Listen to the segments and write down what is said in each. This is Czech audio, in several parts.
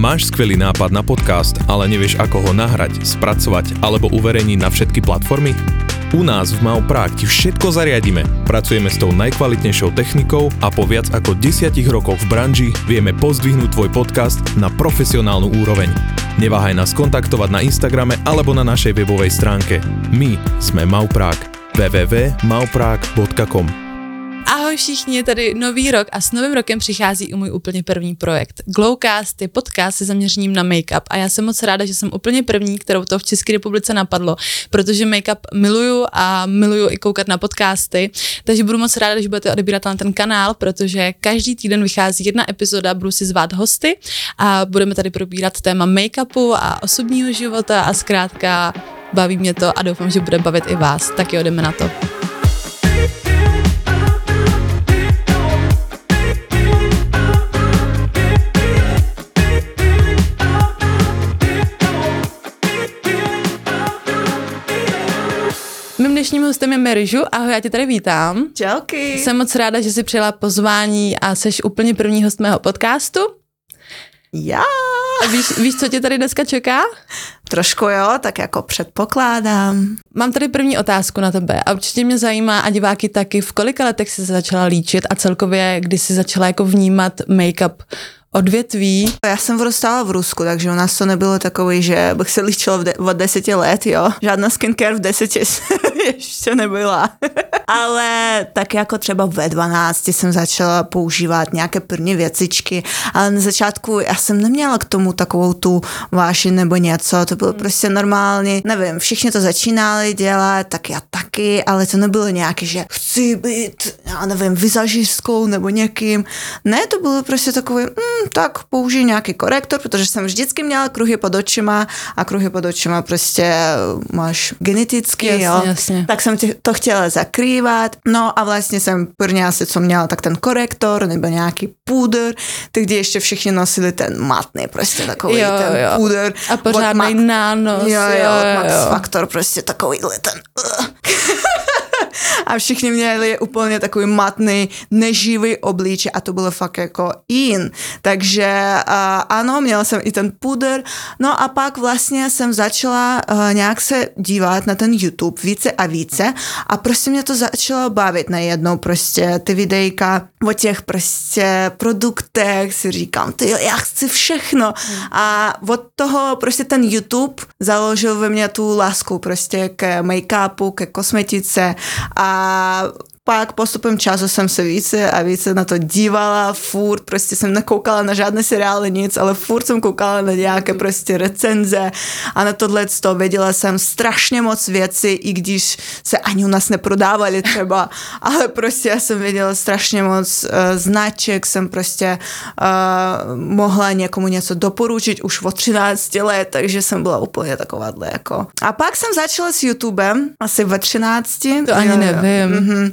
Máš skvelý nápad na podcast, ale nevieš ako ho nahrať, spracovať alebo uverejniť na všetky platformy? U nás v Mau Prague ti všetko zariadíme. Pracujeme s tou najkvalitnejšou technikou a po viac ako 10 rokoch v branži vieme pozdvihnúť tvoj podcast na profesionálnu úroveň. Neváhaj nás kontaktovať na Instagrame alebo na našej webovej stránke. My sme Mau Prague. www.mauprague.com Ahoj všichni, je tady nový rok a s novým rokem přichází i můj úplně první projekt. Glowcast je podcast se zaměřením na make-up a já jsem moc ráda, že jsem úplně první, kterou to v České republice napadlo, protože make-up miluju a miluju i koukat na podcasty, takže budu moc ráda, že budete odebírat na ten kanál, protože každý týden vychází jedna epizoda, budu si zvát hosty a budeme tady probírat téma make-upu a osobního života a zkrátka baví mě to a doufám, že bude bavit i vás. Tak jo, jdeme na to. Dnešním hostem je Merižu. Ahoj, já tě tady vítám. Čauky. Jsem moc ráda, že jsi přijela pozvání a jsi úplně první host mého podcastu. Já. A víš, víš, co tě tady dneska čeká? Trošku jo, tak jako předpokládám. Mám tady první otázku na tebe a určitě mě zajímá a diváky taky, v kolika letech jsi začala líčit a celkově, kdy jsi začala jako vnímat make-up odvětví. Já jsem vyrostala v Rusku, takže u nás to nebylo takové, že bych se líčila v de- od deseti let, jo. Žádná skincare v deseti ještě nebyla. ale tak jako třeba ve 12 jsem začala používat nějaké první věcičky, ale na začátku já jsem neměla k tomu takovou tu váši nebo něco, to bylo prostě normálně, nevím, všichni to začínali dělat, tak já taky, ale to nebylo nějaké, že chci být, já nevím, vizažistkou nebo někým. Ne, to bylo prostě takové, mm, tak použij nějaký korektor, protože jsem vždycky měla kruhy pod očima a kruhy pod očima prostě máš geneticky, jasně, jo. Jasně. Tak jsem to chtěla zakrývat. No a vlastně jsem první asi, co měla, tak ten korektor nebo nějaký půdr, tehdy ještě všichni nosili ten matný, prostě takový jo, ten jo. půdr. A pořádný nános. Jo, jo, jo, od Max jo. Factor, prostě takovýhle ten... a všichni měli úplně takový matný, neživý obličej a to bylo fakt jako in. Takže uh, ano, měla jsem i ten pudr. No a pak vlastně jsem začala uh, nějak se dívat na ten YouTube více a více a prostě mě to začalo bavit najednou prostě ty videjka o těch prostě produktech si říkám, ty já chci všechno a od toho prostě ten YouTube založil ve mně tu lásku prostě ke make-upu, ke kosmetice a pak postupem času jsem se více a více na to dívala, furt prostě jsem nekoukala na žádné seriály, nic, ale furt jsem koukala na nějaké prostě recenze a na tohle to věděla jsem strašně moc věcí, i když se ani u nás neprodávali třeba, ale prostě já jsem věděla strašně moc uh, značek, jsem prostě uh, mohla někomu něco doporučit už od 13 let, takže jsem byla úplně takováhle jako. A pak jsem začala s YouTubem asi ve 13. To ani nevím. Mm-hmm.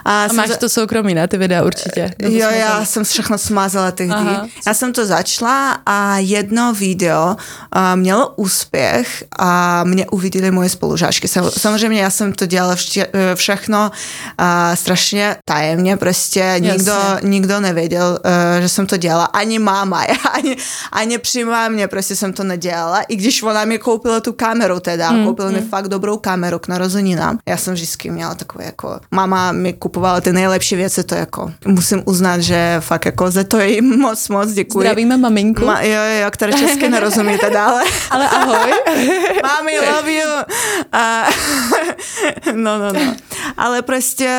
A, a máš za... to soukromí, ne, ty videa určitě? Jo, jo, já jsem všechno smazala tehdy. Aha. Já jsem to začala a jedno video uh, mělo úspěch a mě uviděli moje spolužáčky. Samozřejmě já jsem to dělala vše, všechno uh, strašně tajemně, prostě nikdo, nikdo nevěděl, uh, že jsem to dělala. Ani máma, ani, ani při mámě prostě jsem to nedělala, i když ona mi koupila tu kameru teda, mm, koupila mm. mi fakt dobrou kameru k narozeninám. Já jsem vždycky měla takové jako, mama mi kupovala ty nejlepší věci, to jako musím uznat, že fakt jako za to jí moc, moc děkuji. Zdravíme maminku. Ma, jo, jo, která česky nerozumíte dále. Ale ahoj. Mami, love you. A, no, no, no. Ale prostě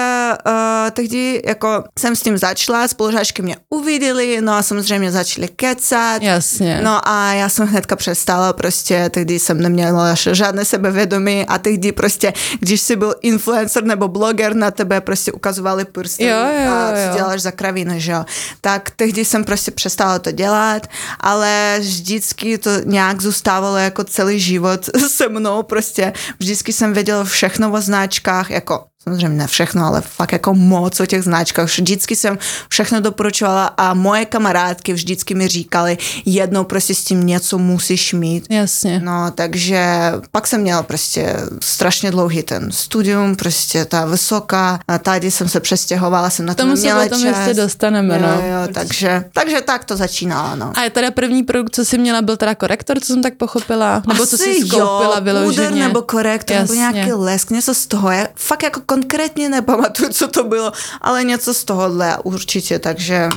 uh, tehdy jako jsem s tím začala, spolužáčky mě uviděli, no a samozřejmě začali kecat. Jasně. No a já jsem hnedka přestala, prostě tehdy jsem neměla žádné sebevědomí a tehdy prostě, když jsi byl influencer nebo bloger, na tebe prostě ukazovali prsty jo, jo, a co jo. děláš za kraviny, že jo. Tak tehdy jsem prostě přestala to dělat, ale vždycky to nějak zůstávalo jako celý život se mnou, prostě vždycky jsem věděla všechno o značkách, jako samozřejmě ne všechno, ale fakt jako moc o těch značkách. Vždycky jsem všechno doporučovala a moje kamarádky vždycky mi říkali, jednou prostě s tím něco musíš mít. Jasně. No, takže pak jsem měla prostě strašně dlouhý ten studium, prostě ta vysoká, a tady jsem se přestěhovala, jsem na to Tomu se měla potom čas. ještě dostaneme, jo, no. jo, takže, takže tak to začínalo, no. A je teda první produkt, co jsi měla, byl teda korektor, co jsem tak pochopila? Nebo co jsi Asi skoupila jo, vyloženě? Puder nebo korektor, nebo nějaký lesk, něco z toho. Já fakt jako konkrétně nepamatuju, co to bylo, ale něco z tohohle určitě, takže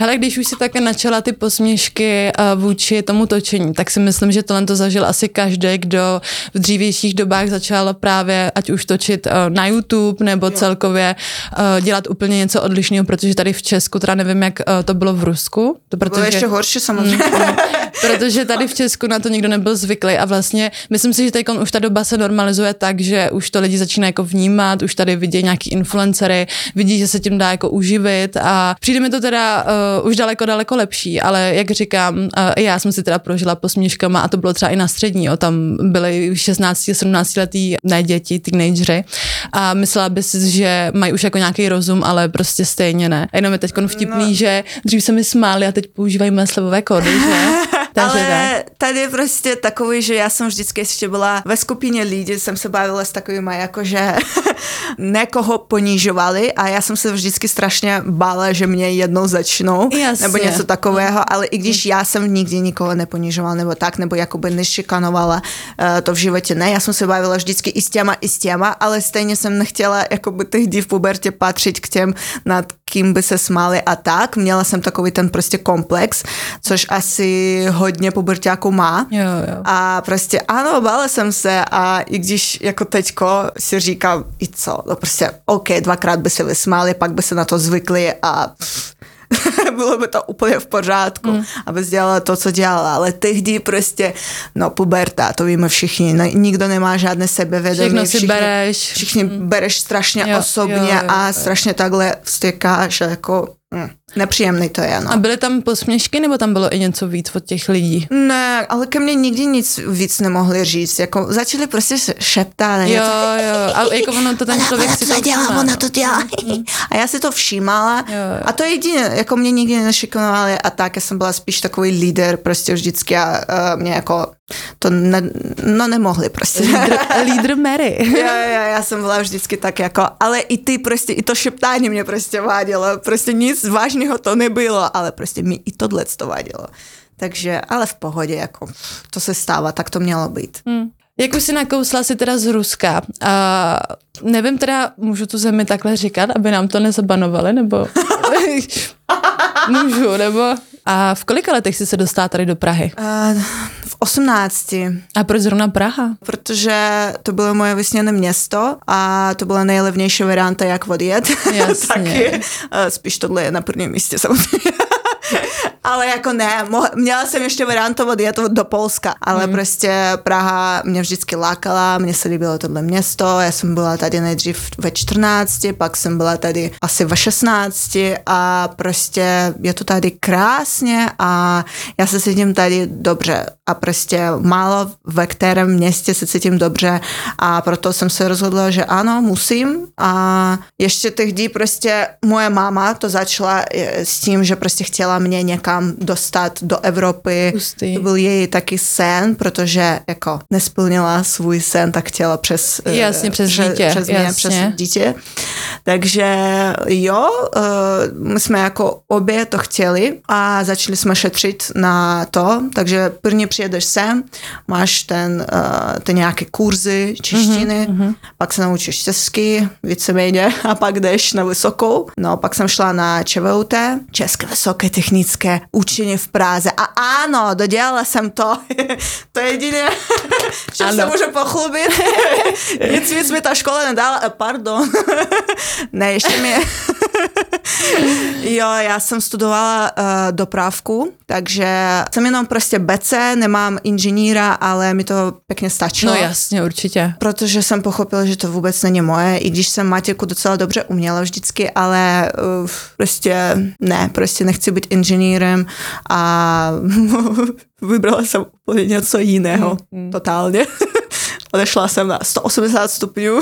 Hele, když už si také načala ty posměšky uh, vůči tomu točení, tak si myslím, že tohle to zažil asi každý, kdo v dřívějších dobách začal právě ať už točit uh, na YouTube nebo celkově uh, dělat úplně něco odlišného, protože tady v Česku, teda nevím, jak to bylo v Rusku. To bylo protože, ještě horší samozřejmě. protože tady v Česku na to nikdo nebyl zvyklý a vlastně myslím si, že teď už ta doba se normalizuje tak, že už to lidi začínají jako vnímat, už tady vidí nějaký influencery, vidí, že se tím dá jako uživit a přijde mi to teda uh, už daleko, daleko lepší, ale jak říkám, uh, já jsem si teda prožila posměškama a to bylo třeba i na střední, jo, tam byly 16, 17 letý ne děti, teenageři a myslela by si, že mají už jako nějaký rozum, ale prostě stejně ne. A jenom je teď vtipný, no. že dřív se mi smáli a teď používají moje slevové kódy, že? Takže Ale tady je prostě takový, že já jsem vždycky ještě byla ve skupině lidí, jsem se bavila s takovými, jakože nekoho ponižovali a já jsem se vždycky strašně bála, že mě jednou začnou, Jasně. nebo něco takového, ale i když já jsem nikdy nikoho neponižovala nebo tak, nebo jakoby nešikanovala uh, to v životě, ne, já jsem se bavila vždycky i s těma, i s těma, ale stejně jsem nechtěla jakoby tehdy v pubertě patřit k těm, nad kým by se smáli a tak. Měla jsem takový ten prostě komplex, což asi hodně puberťáků má. Jo, jo. A prostě ano, bála jsem se a i když jako teďko si říkám, i co, no prostě OK, dvakrát by se vysmáli, pak by se na to zvykli a pff, bylo by to úplně v pořádku, mm. aby dělala to, co dělala, ale tehdy prostě, no puberta, to víme všichni, no, nikdo nemá žádné sebevědomí. Všechno si všichni, bereš. Všichni mm. bereš strašně Jo, osobně jo, jo, a jo. strašně takhle vstěkáš a jako mm, nepříjemný to je, no. A byly tam posměšky, nebo tam bylo i něco víc od těch lidí? Ne, ale ke mně nikdy nic víc nemohli říct. Jako začali prostě šeptat. Jo, něco. jo, ale jako ono to ten člověk si to dělá, všimá, ona no. to dělá. A já si to všímala. Jo, jo. A to je jediné, jako mě nikdy nešikanovali a tak, já jsem byla spíš takový líder prostě vždycky a uh, mě jako to ne, no nemohli prostě. Lídr, lídr Mary. jo, jo, já jsem byla vždycky tak jako, ale i ty prostě, i to šeptání mě prostě vadilo, prostě nic vážného to nebylo, ale prostě mi i tohle to vadilo. Takže, ale v pohodě, jako to se stává, tak to mělo být. Hmm. Jak už si nakousla si teda z Ruska, a nevím teda, můžu tu zemi takhle říkat, aby nám to nezabanovali, nebo můžu, nebo a v kolika letech jsi se dostala tady do Prahy? Uh, v 18. A proč zrovna Praha? protože to bylo moje vysněné město a to byla nejlevnější varianta, jak odjet. Jasně. Taky. Eh, Spíš tohle je na prvním místě samozřejmě. Ale jako ne, měla jsem ještě variantu odjet do Polska, ale mm. prostě Praha mě vždycky lákala, mně se líbilo tohle město, já jsem byla tady nejdřív ve 14, pak jsem byla tady asi ve 16 a prostě je to tady krásně a já se cítím tady dobře a prostě málo ve kterém městě se cítím dobře a proto jsem se rozhodla, že ano, musím a ještě tehdy prostě moje máma to začala eh, s tím, že prostě chtěla mě někam dostat do Evropy. Hustý. To byl její taky sen, protože jako nesplnila svůj sen, tak chtěla přes, eh, Jasně, přes dítě, přes mě, jasně. přes dítě. Takže jo, eh, my jsme jako obě to chtěli a začali jsme šetřit na to, takže prvně přijedeš sem, máš ten, eh, ty nějaké kurzy češtiny, mm-hmm. pak se naučíš česky, víceméně, a pak jdeš na vysokou. No, pak jsem šla na ČVUT, České vysoké technické učení v Praze. A ano, dodělala jsem to. to je jediné, čím se můžu pochlubit. Nic víc mi ta škola nedala. Eh, Pardon. ne, ještě mi... jo, já jsem studovala uh, dopravku, takže jsem jenom prostě BC, nemám inženýra, ale mi to pěkně stačilo. No jasně, určitě. Protože jsem pochopila, že to vůbec není moje, i když jsem matiku docela dobře uměla vždycky, ale uh, prostě ne, prostě nechci být inženýrem a vybrala jsem úplně něco jiného, Mm, totálně. Odešla jsem na 180 stupňů.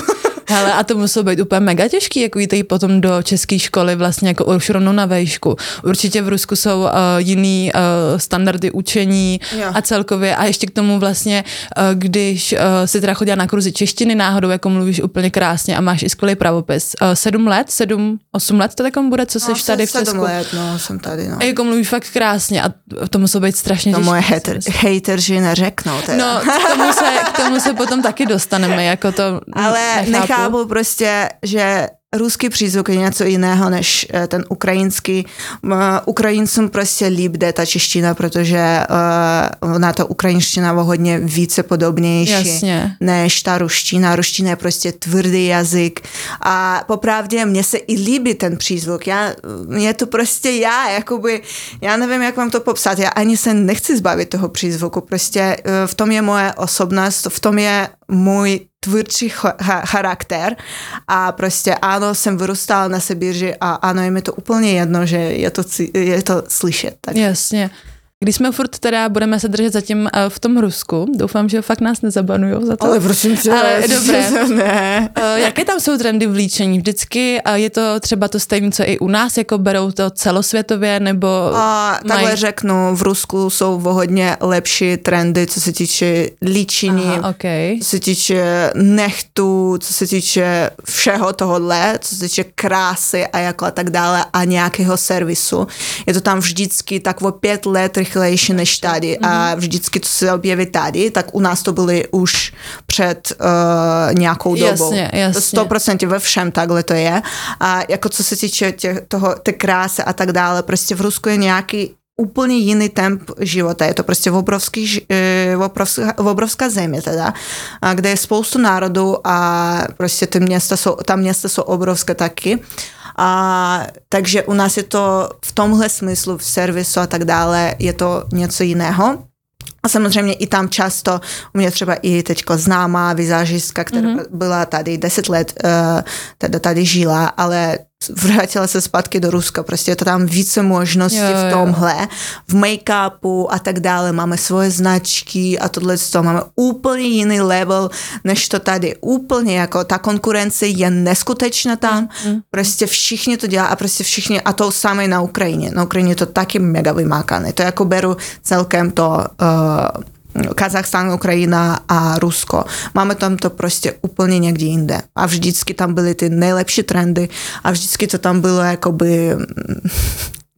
Ale a to muselo být úplně mega těžký, jako jít potom do české školy vlastně jako už rovnou na vejšku. Určitě v Rusku jsou uh, jiný uh, standardy učení Jo. a celkově a ještě k tomu vlastně, uh, když uh, si teda chodila na kurzy češtiny náhodou, jako mluvíš úplně krásně a máš i skvělý pravopis. Uh, sedm let, sedm, osm let to takom bude, co jsi No, tady v sedm Česku. let, no, jsem tady, no. A jako mluvíš fakt krásně a to muselo být strašně To těžké. moje si hater, hejteři neřeknou teda. No, k tomu, se, k tomu se potom taky dostaneme, jako to Ale nechápu. Nechápu prostě, že ruský přízvuk je něco jiného než eh, ten ukrajinský. Ukrajincům prostě líp jde ta čeština, protože uh, na to ukrajinština je hodně více podobnější Jasně. než ta ruština. Ruština je prostě tvrdý jazyk a popravdě mně se i líbí ten přízvuk. Já, je to prostě já, jakoby, já nevím, jak vám to popsat. Já ani se nechci zbavit toho přízvuku. Prostě eh, v tom je moje osobnost, v tom je můj tvůrčí cha- cha- charakter a prostě ano, jsem vyrůstala na Sibíři a ano, je mi to úplně jedno, že je to, je to slyšet. Tak. Jasně. Když jsme furt teda, budeme se držet zatím eh, v tom Rusku, doufám, že fakt nás nezabanujou za to. Ale prosím tě, Ale dobré. ne. Eh, Jaké tam jsou trendy v líčení? Vždycky je to třeba to stejné, co i u nás, jako berou to celosvětově, nebo A takhle mají... řeknu, v Rusku jsou o hodně lepší trendy, co se týče líčení, Aha, okay. co se týče nechtů, co se týče všeho tohohle, co se týče krásy a jako a tak dále a nějakého servisu. Je to tam vždycky tak o pět let rychlejší než tady a vždycky, co se objeví tady, tak u nás to byly už před uh, nějakou dobou. Jasně, jasně. To 100% ve všem takhle to je. A jako co se týče těch, toho, té krásy a tak dále, prostě v Rusku je nějaký úplně jiný temp života. Je to prostě obrovský, eh, obrovská, obrovská země teda, kde je spoustu národů a prostě ty města jsou, tam města jsou obrovské taky. A, takže u nás je to v tomhle smyslu, v servisu a tak dále, je to něco jiného. A samozřejmě i tam často, u mě třeba i teďko známá vizážistka, která mm-hmm. byla tady 10 let, uh, teda tady žila, ale vrátila se zpátky do Ruska, prostě je to tam více možností Jo, v jo. tomhle, v make-upu a tak dále, máme svoje značky a tohle to máme úplně jiný level, než to tady, úplně jako ta konkurence je neskutečná tam, Mm. prostě všichni to dělá a prostě všichni, a to samé na Ukrajině, na Ukrajině je to taky mega vymákané, to jako beru celkem to uh, Kazachstán, Ukrajina a Rusko. Máme tam to prostě úplně někde jinde. A vždycky tam byly ty nejlepší trendy a vždycky to tam bylo jakoby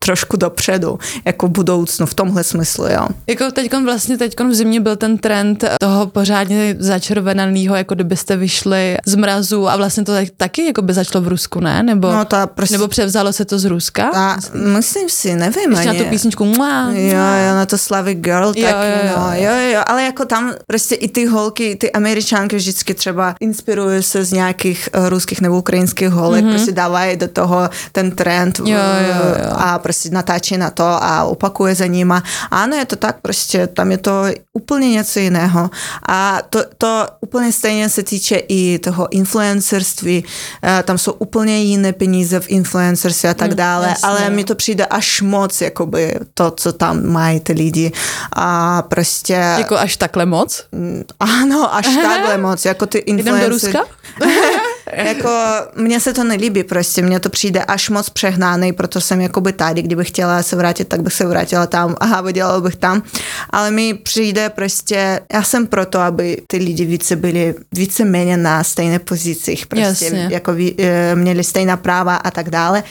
trošku dopředu, jako v budoucnu, v tomhle smyslu, jo. Jako teďkon vlastně teďkon v zimě byl ten trend toho pořádně začervenaného, jako kdybyste vyšli z mrazu a vlastně to tak- taky jako by začalo v Rusku, ne? Nebo, No ta prostě... nebo převzalo se to z Ruska? a, myslím si, nevím Ještě na ani. tu písničku Mua, Jo, jo, na to Slavic Girl, tak Jo, jo, jo. no, jo, jo, ale jako tam prostě i ty holky, ty američanky vždycky třeba inspirují se z nějakých uh, ruských nebo ukrajinských holek, mm-hmm. prostě dávají do toho ten trend. Jo, jo, jo. a prostě natáčí na to a opakuje za nima. Ano, je to tak, prostě tam je to úplně něco jiného. A to, to úplně stejně se týče i toho influencerství, eh, tam jsou úplně jiné peníze v influencerství a tak Mm, dále, jasně. ale mi to přijde až moc, jakoby to, co tam mají ty lidi. A prostě, Jako až takhle moc? ano, až takhle moc, jako ty Jdem influencer. do Ruska? Jako, mně se to nelíbí prostě, mně to přijde až moc přehnaný, proto jsem jakoby tady, kdybych chtěla se vrátit, tak bych se vrátila tam a vydělala bych tam, ale mi přijde prostě, já jsem proto, aby ty lidi více byli více méně na stejné pozicích, prostě Jasně. jako eh, měli stejná práva a tak dále.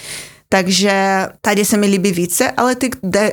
Takže tady se mi líbí více, ale ty,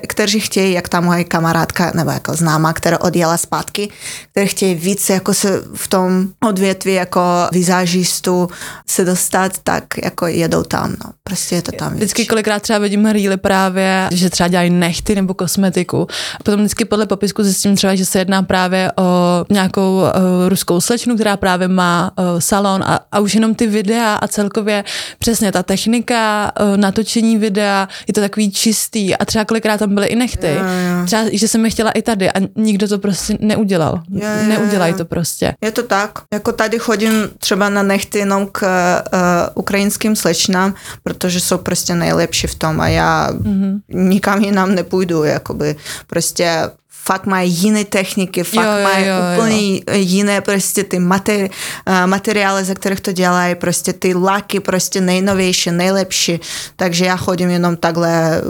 kteří chtějí, jak ta moje kamarádka nebo jako známá, která odjela zpátky, kteří chtějí více jako se v tom odvětví jako vizážistu se dostat, tak jako jedou tam, no. Prostě je to tam. Vždycky kolikrát třeba vidím rýly právě, že třeba dělají nechty nebo kosmetiku. A potom vždycky podle popisku zjistím třeba, že se jedná právě o nějakou uh, ruskou slečnu, která právě má uh, salon a, a už jenom ty videa a celkově přesně ta technika uh, natočení videa, je to takový čistý a třeba kolikrát tam byly i nechty. Jo, jo. Třeba, že jsem je chtěla i tady a nikdo to prostě neudělal. Jo, jo, Neudělají to prostě. Je to tak. Jako tady chodím třeba na nechty jenom k uh, ukrajinským slečnám, protože jsou prostě nejlepší v tom a já mm-hmm. nikam jinam nepůjdu, jakoby prostě fakt mají jiné techniky, fakt Jo, jo, mají jo, jo. úplně jiné prostě ty materi- eh, materiály, ze kterých to dělají, prostě ty laky, prostě nejnovější, nejlepší. Takže já chodím jenom takhle eh,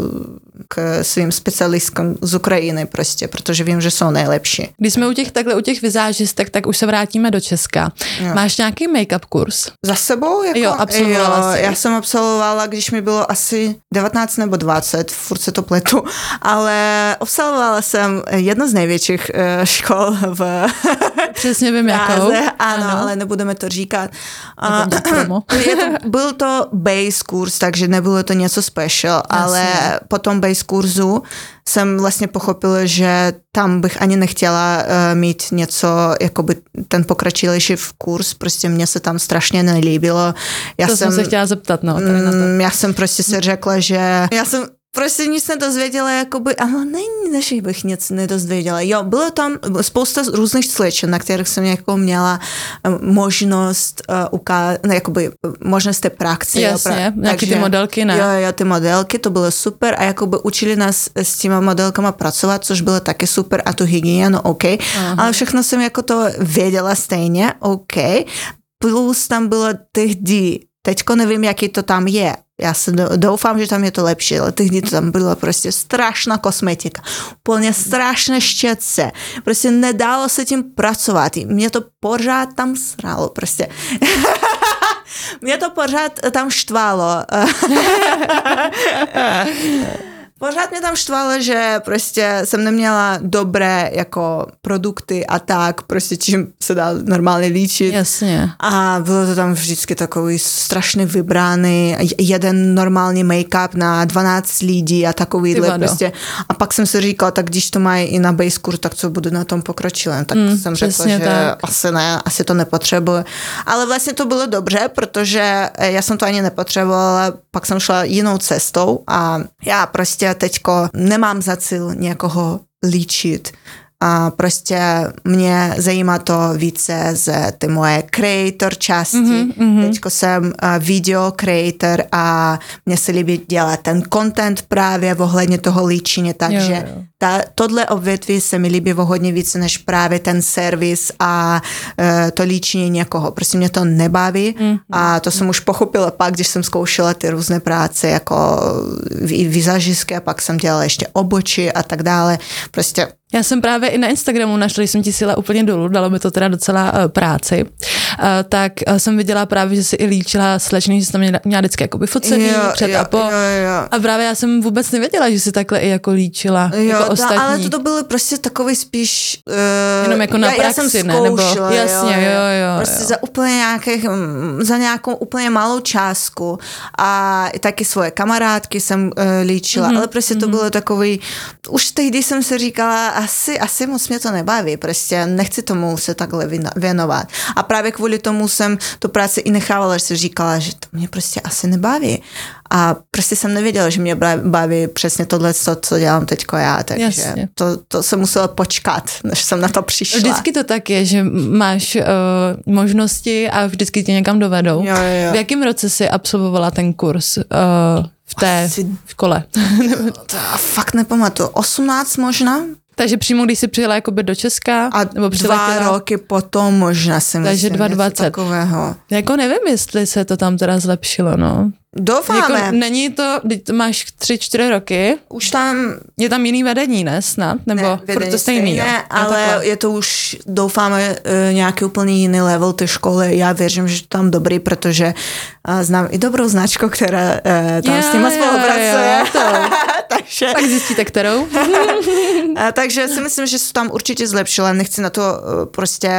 k svým specialistkám z Ukrajiny prostě, protože vím, že jsou nejlepší. Když jsme u těch takhle u těch vizážistek, tak už se vrátíme do Česka. Jo. Máš nějaký make-up kurz? Za sebou? Jako, Jo, absolvovala jsi. Já jsem absolvovala, když mi bylo asi 19 nebo 20, furt se to pletu, ale absolvovala jsem jedno z největších eh, škol v Přesně vím, jakou. Ano, ano, ale nebudeme to říkat. A, je to, byl to base kurz, takže nebylo to něco special, ale po tom base kurzu jsem vlastně pochopila, že tam bych ani nechtěla uh, mít něco, jakoby ten pokročilejší v kurz, prostě mně se tam strašně nelíbilo. Já to jsem se chtěla zeptat, no. Tady na to. Mm, já jsem prostě si řekla, že já jsem prostě nic nedozvěděla, jakoby, ano, není, ne, že bych nic nedozvěděla. Jo, bylo tam spousta různých slečen, na kterých jsem jako měla eh, možnost uh, ukázat, no, jakoby možnost té praxe. Jasně, pra- nějaký ty modelky, ne? Jo, jo, ty modelky, to bylo super a jakoby učili nás s těma modelkama pracovat, což bylo taky super a tu hygienu, OK, Aha. ale všechno jsem jako to věděla stejně, OK, plus tam bylo tehdy, teďko nevím, jaký to tam je, já se do- doufám, že tam je to lepší, ale tehdy to tam byla prostě strašná kosmetika, úplně strašné štětce, prostě nedalo se tím pracovat, mě to pořád tam sralo, prostě. Mě to pořád tam štvalo. Pořád mě tam štvalo, že prostě jsem neměla dobré jako produkty a tak, prostě čím se dá normálně líčit. Jasně. A bylo to tam vždycky takový strašně vybraný, jeden normální make-up na 12 lidí a takovýhle prostě. A pak jsem si říkala, tak když to mají i na base kur, tak co budu na tom pokročilém. Tak Mm, jsem řekla, že tak. asi ne, asi to nepotřebuji. Ale vlastně to bylo dobře, protože eh, já jsem to ani nepotřebovala, pak jsem šla jinou cestou a já prostě teďko nemám za cíl někoho líčit. A prostě mě zajímá to více z ty moje creator části. Mhm, mhm. Teďko jsem uh, video creator a mně se líbí dělat ten content právě ohledně toho líčení, takže Jo, jo. ta, tohle odvětví se mi líbí o hodně více než právě ten servis a uh, to líčení někoho. Prostě mě to nebaví Mhm. a to jsem už pochopila pak, když jsem zkoušela ty různé práce jako a pak jsem dělala ještě oboči a tak dále. Prostě Já jsem právě i na Instagramu našla, když jsem ti sila úplně dolů, dalo mi to teda docela uh, práci, uh, tak uh, jsem viděla právě, že si i líčila slečny, že jsi tam měla, měla vždycky jakoby focení před a po. Jo, jo. A právě já jsem vůbec nevěděla, že si takhle i jako líčila, Jo, jako ta, ostatní. ale to, to bylo prostě takový spíš... Uh, Jenom jako na já, já jsem praxi, ne? Nebo- zkoušela, jasně, jo, jo, Prostě jo. za úplně nějakých, mm, za nějakou úplně malou částku a taky svoje kamarádky jsem uh, líčila, Mhm, mm-hmm, ale prostě to bylo takový, už tehdy jsem si říkala, asi, asi moc mě to nebaví, prostě nechci tomu se takhle věnovat. A právě kvůli tomu jsem tu práci i nechávala, že si říkala, že to mě prostě asi nebaví. A prostě jsem nevěděla, že mě baví přesně tohle, co, co dělám teďko já, takže Jasně. to, to jsem musela počkat, než jsem na to přišla. Vždycky to tak je, že máš uh, možnosti a vždycky tě někam dovedou. Jo, jo, jo. V jakém roce jsi absolvovala ten kurz uh, v té Asi- škole? To fakt nepamatuju. 18 možná? Takže přímo, když jsi přijela jakoby do Česka, A nebo dva roky potom možná si Takže myslím, 2,20. něco takového. jako nevím, jestli se to tam teda zlepšilo, no. Doufáme. Jako není to, teď to máš tři, čtyři roky, Už tam je tam jiný vedení, ne snad? Nebo ne, furt vedení to stejný, stejné, Jo, ale takhle. je to už, doufáme, eh, nějaký úplně jiný level té školy. Já věřím, že to tam dobrý, protože eh, znám i dobrou značku, která eh, tam Jo, s nima jo, spolupracuje. jo, to. takže, Tak zjistíte, kterou? a, takže si myslím, že se tam určitě zlepšila. Nechci na to eh, prostě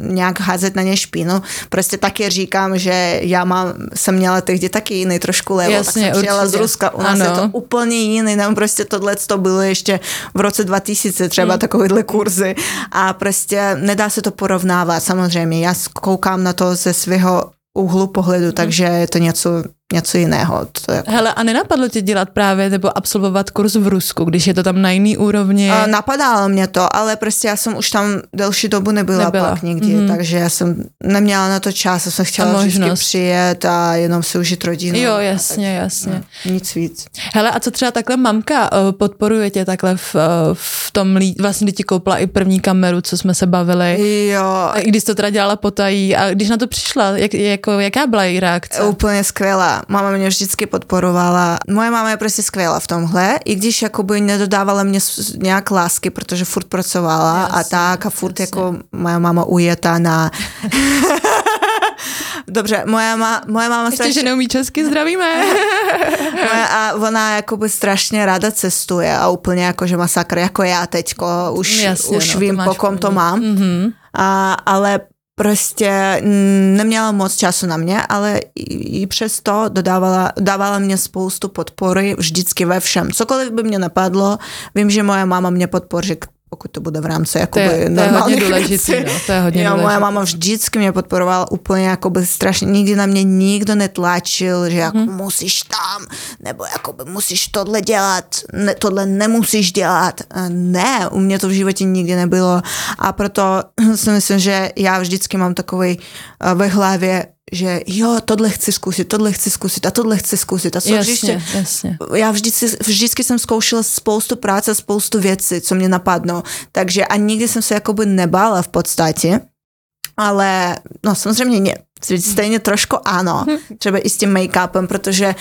nějak házet na ně špínu. Prostě taky říkám, že já mám, jsem měla tehdy taky jiný trošku tak Jasně, jsem přijela z. Ruska. U nás Ano. je to úplně jiný. Tam prostě tohle to bylo ještě v roce 2000 třeba Hmm. takovýhle kurzy. A prostě nedá se to porovnávat samozřejmě. Já koukám na to ze svého úhlu pohledu, takže je to něco něco jiného. To jako... Hele, a nenapadlo tě dělat právě nebo absolvovat kurz v Rusku, když je to tam na jiný úrovni? A napadalo mě to, ale prostě já jsem už tam delší dobu nebyla, Nebyla. pak nikdy, Mhm. takže já jsem neměla na to čas, já jsem chtěla vždycky přijet a jenom si užít rodinu. jo, jasně, jasně. tak, Nic víc. Hele, a co třeba takhle mamka eh, podporuje tě takhle v, eh, v tom, lí... vlastně kdy ti koupila i první kameru, co jsme se bavili, Jo, i když jsi to teda dělala potají a když na to přišla, jak, jako, jaká byla její reakce? Úplně skvělá. Mama mě vždycky podporovala. Moje máma je prostě skvělá v tomhle, i když jakoby nedodávala mě nějak lásky, protože furt pracovala a Jasně, tak a furt jasně. jako moja máma ujetá na... Dobře, moja, ma, moje máma Ještě, že neumí česky, zdravíme. moja, a ona jakoby strašně ráda cestuje a úplně jako, že masakr, jako já teďko, už, Jasně, už no, to vím, po kom to pravdu. mám. Mhm. A, ale prostě neměla moc času na mě, ale i, přesto dodávala, dávala mě spoustu podpory vždycky ve všem. Cokoliv by mě napadlo, vím, že moje máma mě podpoří, pokud to bude v rámci To jakoby je, to je hodně důležitý, no, to je hodně Jo, moje důležitý. máma vždycky mě podporovala úplně jakoby strašně, nikdy na mě nikdo netlačil, že jako Mhm. musíš tam, nebo jakoby musíš tohle dělat, ne, tohle nemusíš dělat. Eh, Ne, u mě to v životě nikdy nebylo a proto si myslím, že já vždycky mám takový eh, ve hlavě, že jo, tohle chci zkusit, tohle chci zkusit a tohle chci zkusit a co Jasně, jasně. já vždycky, vždycky jsem zkoušela spoustu práce, spoustu věcí, co mě napadnou. Takže a nikdy jsem se jakoby nebála v podstatě. Ale no samozřejmě ne. Stejně trošku ano, třeba i s tím make-upem, protože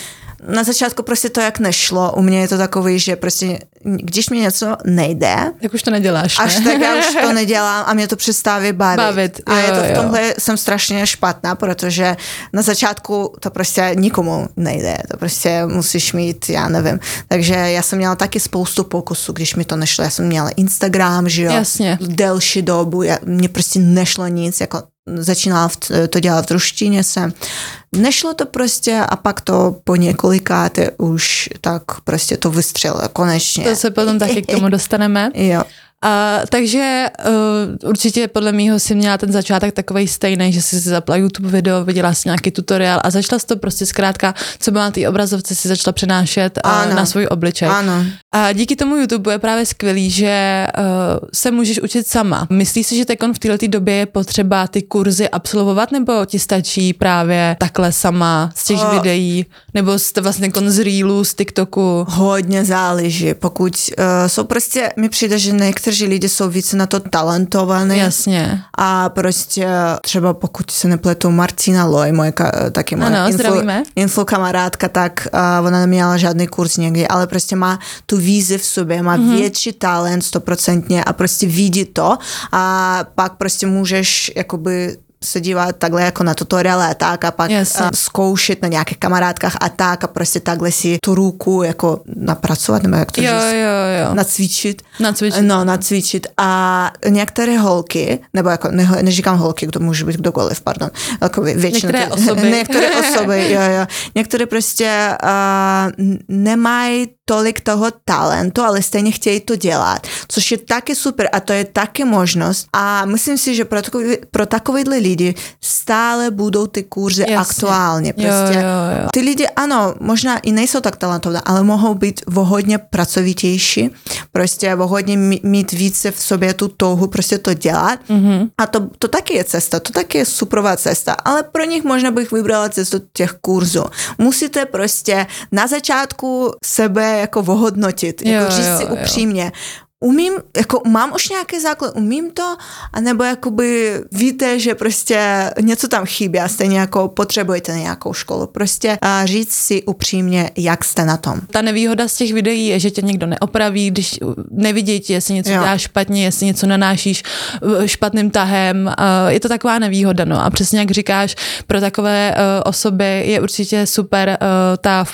na začátku prostě to jak nešlo. U mě je to takový, že prostě když mi něco nejde, Tak už to neděláš, ne? až tak já už to nedělám a mě to přestává bavit. Bavit, a jo, je to v jo. tomhle jsem strašně špatná, protože na začátku to prostě nikomu nejde. To prostě musíš mít, já nevím. Takže já jsem měla taky spoustu pokusů, když mi to nešlo. Já jsem měla Instagram, že jo, Jasně. delší dobu. Já, mně prostě nešlo nic, jako začínala to dělat v ruštině jsem. Nešlo to prostě a pak to po několikáté už tak prostě to vystřelilo konečně. To se potom taky k tomu dostaneme. Jo. A, takže uh, určitě podle mýho si měla ten začátek takový stejný, že jsi si zapla YouTube video, viděla si nějaký tutoriál a začala si to prostě zkrátka, co byla na té obrazovce, si začala přenášet Ano. na svůj obličej. Ano. A díky tomu YouTube je právě skvělý, že uh, se můžeš učit sama. Myslíš si, že teď v této době je potřeba ty kurzy absolvovat, nebo ti stačí právě takhle sama z těch O. videí, nebo z, vlastně kon z Reelu, z TikToku? Hodně záleží, pokud uh, jsou prostě, mi přijde, že někteří lidi jsou více na to talentovaní. Jasně. A prostě třeba pokud se nepletu Martina Loy, moje taky moje Ano, zdravíme. info kamarádka, tak uh, ona neměla žádný kurz někdy, ale prostě má tu vízi v sobě, má Mhm. mm-hmm. větší talent stoprocentně a prostě vidí to a pak prostě můžeš jakoby se dívat takhle jako na tutoriály a tak a pak Jasně. a zkoušet na nějakých kamarádkách a tak a prostě takhle si tu ruku jako napracovat, nebo jak to Jo, říct? jo, jo. nacvičit. Nacvičit. No, nacvičit. A některé holky, nebo jako ne, neříkám holky, to může být kdokoliv, pardon, jako vě- většinou. Některé ty- osoby. některé osoby, jo, jo. Některé prostě uh, nemají tolik toho talentu, ale stejně chtějí to dělat, což je taky super a to je taky možnost. A myslím si, že pro, takový, pro takovýhle lidi stále budou ty kurzy Jasně. aktuálně. Jo, Prostě jo, jo. ty lidi, ano, možná i nejsou tak talentované, ale mohou být o hodně pracovitější, prostě o hodně mí- mít více v sobě tu touhu prostě to dělat. Mm-hmm. A to, to taky je cesta, to taky je superová cesta, ale pro nich možná bych vybrala cestu těch kurzů. Musíte prostě na začátku sebe jako ohodnotit, Jo, jako říct jo, si jo. Umím, jako mám už nějaký základ, umím to, anebo jakoby víte, že prostě něco tam chybí a stejně jako potřebujete nějakou školu. Prostě a říct si upřímně, jak jste na tom. Ta nevýhoda z těch videí je, že tě někdo neopraví, když nevidí ti, jestli něco Jo. děláš špatně, jestli něco nanášíš uh, špatným tahem. Je to taková nevýhoda, no. A přesně jak říkáš, pro takové uh, osoby je určitě super uh, ta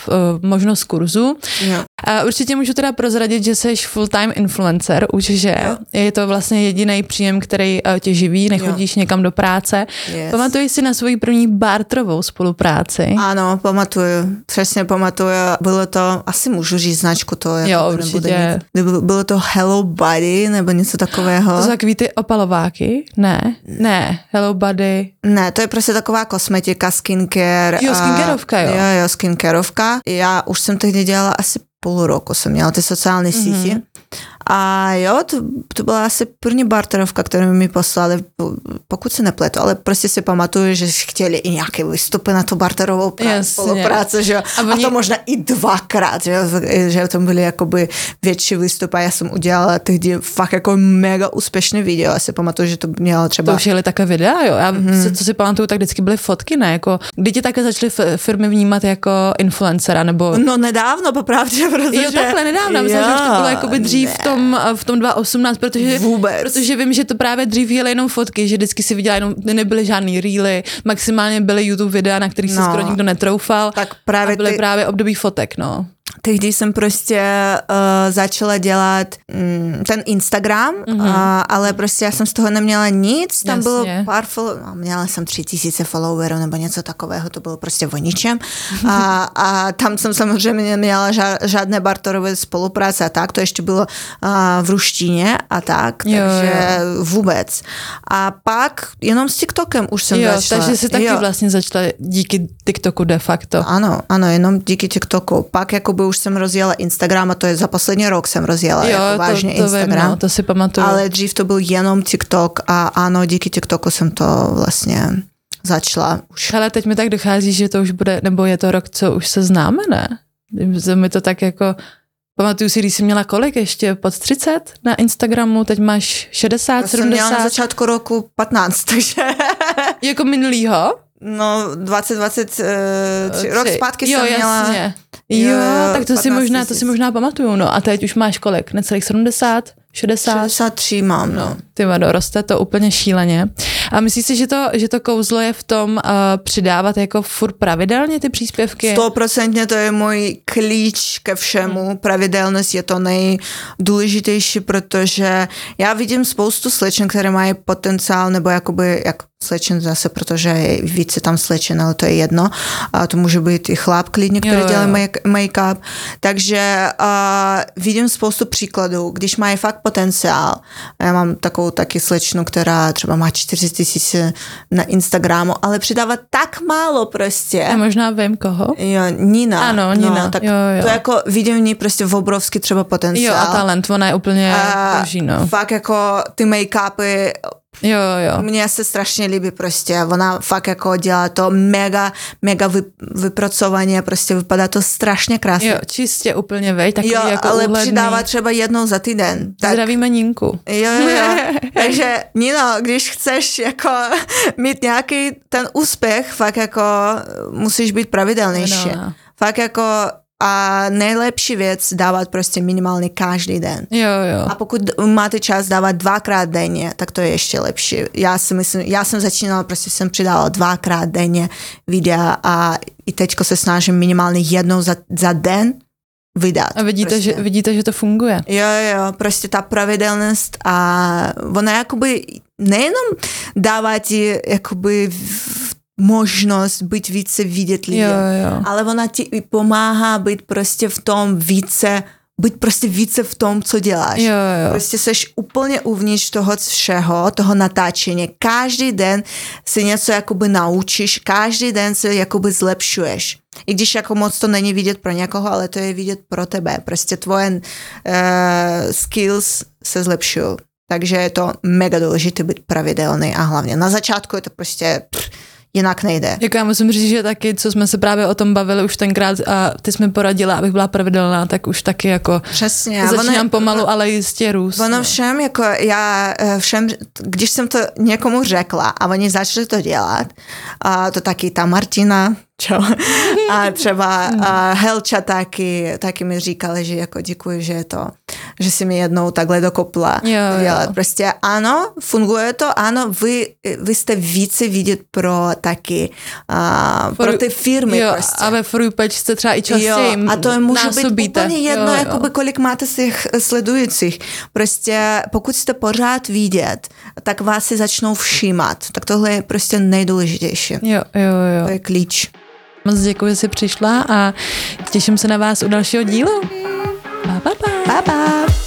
možnost kurzu. Jo. A určitě můžu teda prozradit, že jsi full-time influencer influencer už, že Jo. je to vlastně jediný příjem, který eh, tě živí, nechodíš někam do práce. Yes. Pamatuješ si na svoji první barterovou spolupráci? Ano, pamatuju, přesně pamatuju. Bylo to, asi můžu říct značku, to jako Jo, určitě. Nic. Bylo, to Hello Buddy, nebo něco takového. To jsou takový ty opalováky? Ne, ne, Hello Buddy. Ne, to je prostě taková kosmetika, skincare. Jo, skincareovka, jo. Jo, jo, skincareovka. Já už jsem tehdy dělala asi půl roku, jsem měla ty sociální Mhm. mm-hmm. sítě. A jo, to, to byla asi první barterovka, kterou mi poslali, pokud se nepletu, ale prostě si pamatuju, že chtěli i nějaké výstupy na tu barterovou pra- Jasně. spolupráci, že jo. A A, oni- to možná i dvakrát, že, že tam byly jakoby větší výstupy a já jsem udělala tehdy fakt jako mega úspěšné video. Já si pamatuju, že to mělo třeba... To už jeli také videa, jo. Já, Mhm. mm-hmm. co si pamatuju, tak vždycky byly fotky, ne? Jako, kdy tě také začaly f- firmy vnímat jako influencera, nebo... No nedávno, popravdě, protože... Jo, takhle nedávno, myslím, že už to bylo jakoby dřív ne. Tom, v tom 2018, protože, Vůbec. protože vím, že to právě dřív jeli jenom fotky, že vždycky si viděla jenom, nebyly žádný reely, maximálně byly YouTube videa, na kterých se No. skoro nikdo netroufal. Tak právě a byly ty- právě období fotek, no. Tehdy jsem prostě uh, začala dělat mm, ten Instagram, Mhm. mm-hmm. uh, ale prostě já jsem z toho neměla nic, tam Jasně. bylo pár follow, no, měla jsem tři tisíce followerů nebo něco takového, to bylo prostě o ničem a, a tam jsem samozřejmě neměla ža- žádné barterové spolupráce a tak, to ještě bylo uh, v ruštině a tak, Jo, takže vůbec. A pak jenom s TikTokem už jsem Jo, začala. takže si taky Jo. vlastně začala díky TikToku de facto. Ano, ano, jenom díky TikToku. Pak jakoby už jsem rozjela Instagram a to je za poslední rok jsem rozjela Jo, jako to, vážně to vím, Instagram. no, to si pamatuju. ale dřív to byl jenom TikTok a ano, díky TikToku jsem to vlastně začala už. Ale teď mi tak dochází, že to už bude, nebo je to rok, co už se známe, ne? Že Mi to tak jako, pamatuju si, když jsi měla kolik ještě, pod 30 na Instagramu, teď máš 60, To jsem měla na 70, začátku roku 15, takže jako minulýho? No 2023, rok Tři. zpátky jo, jsem měla jasně. Jo, jo, tak to si 15 možná, to si možná pamatuju, no. A teď už máš kolik? Necelých 70? 60? 63 mám, no. Ty vado, roste to úplně šíleně. A myslíš si, že to, že to kouzlo je v tom uh, přidávat jako furt pravidelně ty příspěvky? Stoprocentně to je můj klíč ke všemu. Pravidelnost je to nejdůležitější, protože já vidím spoustu slečen, které mají potenciál, nebo jakoby, jak slečen zase, protože je více tam slečen, ale to je jedno. A to může být i chlap klidně, který Jo, jo. dělá make- make-up. Takže uh, vidím spoustu příkladů, když mají fakt potenciál. Já mám takovou taky slečnu, která třeba má 40 tisíc na Instagramu, ale přidává tak málo prostě. Já možná vím koho. Jo, Nina. Ano, Nina, No, tak jo, jo. To jako vidím v ní prostě v obrovský třeba Jo, potenciál. a talent, ona je úplně A drží, no. Fakt jako ty make-upy, Jo, jo. mně se strašně líbí prostě. Ona fakt jako dělá to mega, mega vy, vypracovaně, prostě vypadá to strašně krásně. Jo, čistě úplně vej, takový jo jako ale úhledný. přidává třeba jednou za týden. Tak, Zdravíme Ninku. Jo, jo, jo. Takže Nino, když chceš jako mít nějaký ten úspěch, fakt jako musíš být pravidelnější. No, no. Fakt jako a nejlepší věc dávat prostě minimálně každý den. Jo, jo. A pokud máte čas dávat dvakrát denně, tak to je ještě lepší. Já si myslím, já jsem začínala, prostě jsem přidala dvakrát denně videa a i teďko se snažím minimálně jednou za, za den vydat. A vidíte, prostě. že, vidíte, že to funguje. Jo, jo, prostě ta pravidelnost a ona jakoby nejenom dává ti jakoby v- možnost být více vidět lidem, Jo, jo. ale ona ti i pomáhá být prostě v tom více, být prostě více v tom, co děláš. Jo, jo. Prostě seš úplně uvnitř toho všeho, toho natáčení. Každý den si něco jakoby naučíš, každý den se jakoby zlepšuješ. I když jako moc to není vidět pro někoho, ale to je vidět pro tebe. Prostě tvoje uh, skills se zlepšují. Takže je to mega důležité být pravidelný a hlavně na začátku je to prostě pff, jinak nejde. Jako já musím říct, že taky, co jsme se právě o tom bavili už tenkrát a ty jsme poradila, abych byla pravidelná, tak už taky jako Přesně. a ono- začínám pomalu, ale jistě růst. Ono no. všem, jako já eh, všem, když jsem to někomu řekla a oni začali to dělat, a to taky ta Martina, čau. A třeba a Helča taky, taky mi říkali, že jako děkuji, že je to, že si mi jednou takhle dokopla Jo, jo. Prostě ano, funguje to, ano, vy, vy jste více vidět pro taky, a, pro ty firmy jo, prostě. A ve Fruipage jste třeba i častěji Jo, a to může být úplně jedno, jo, jo. jakoby kolik máte těch sledujících. Prostě pokud jste pořád vidět, tak vás si začnou všímat. Tak tohle je prostě nejdůležitější. Jo, jo, To jo. je klíč. Moc děkuji, že jsi přišla a těším se na vás u dalšího dílu. Pa, pa, pa. Pa, pa.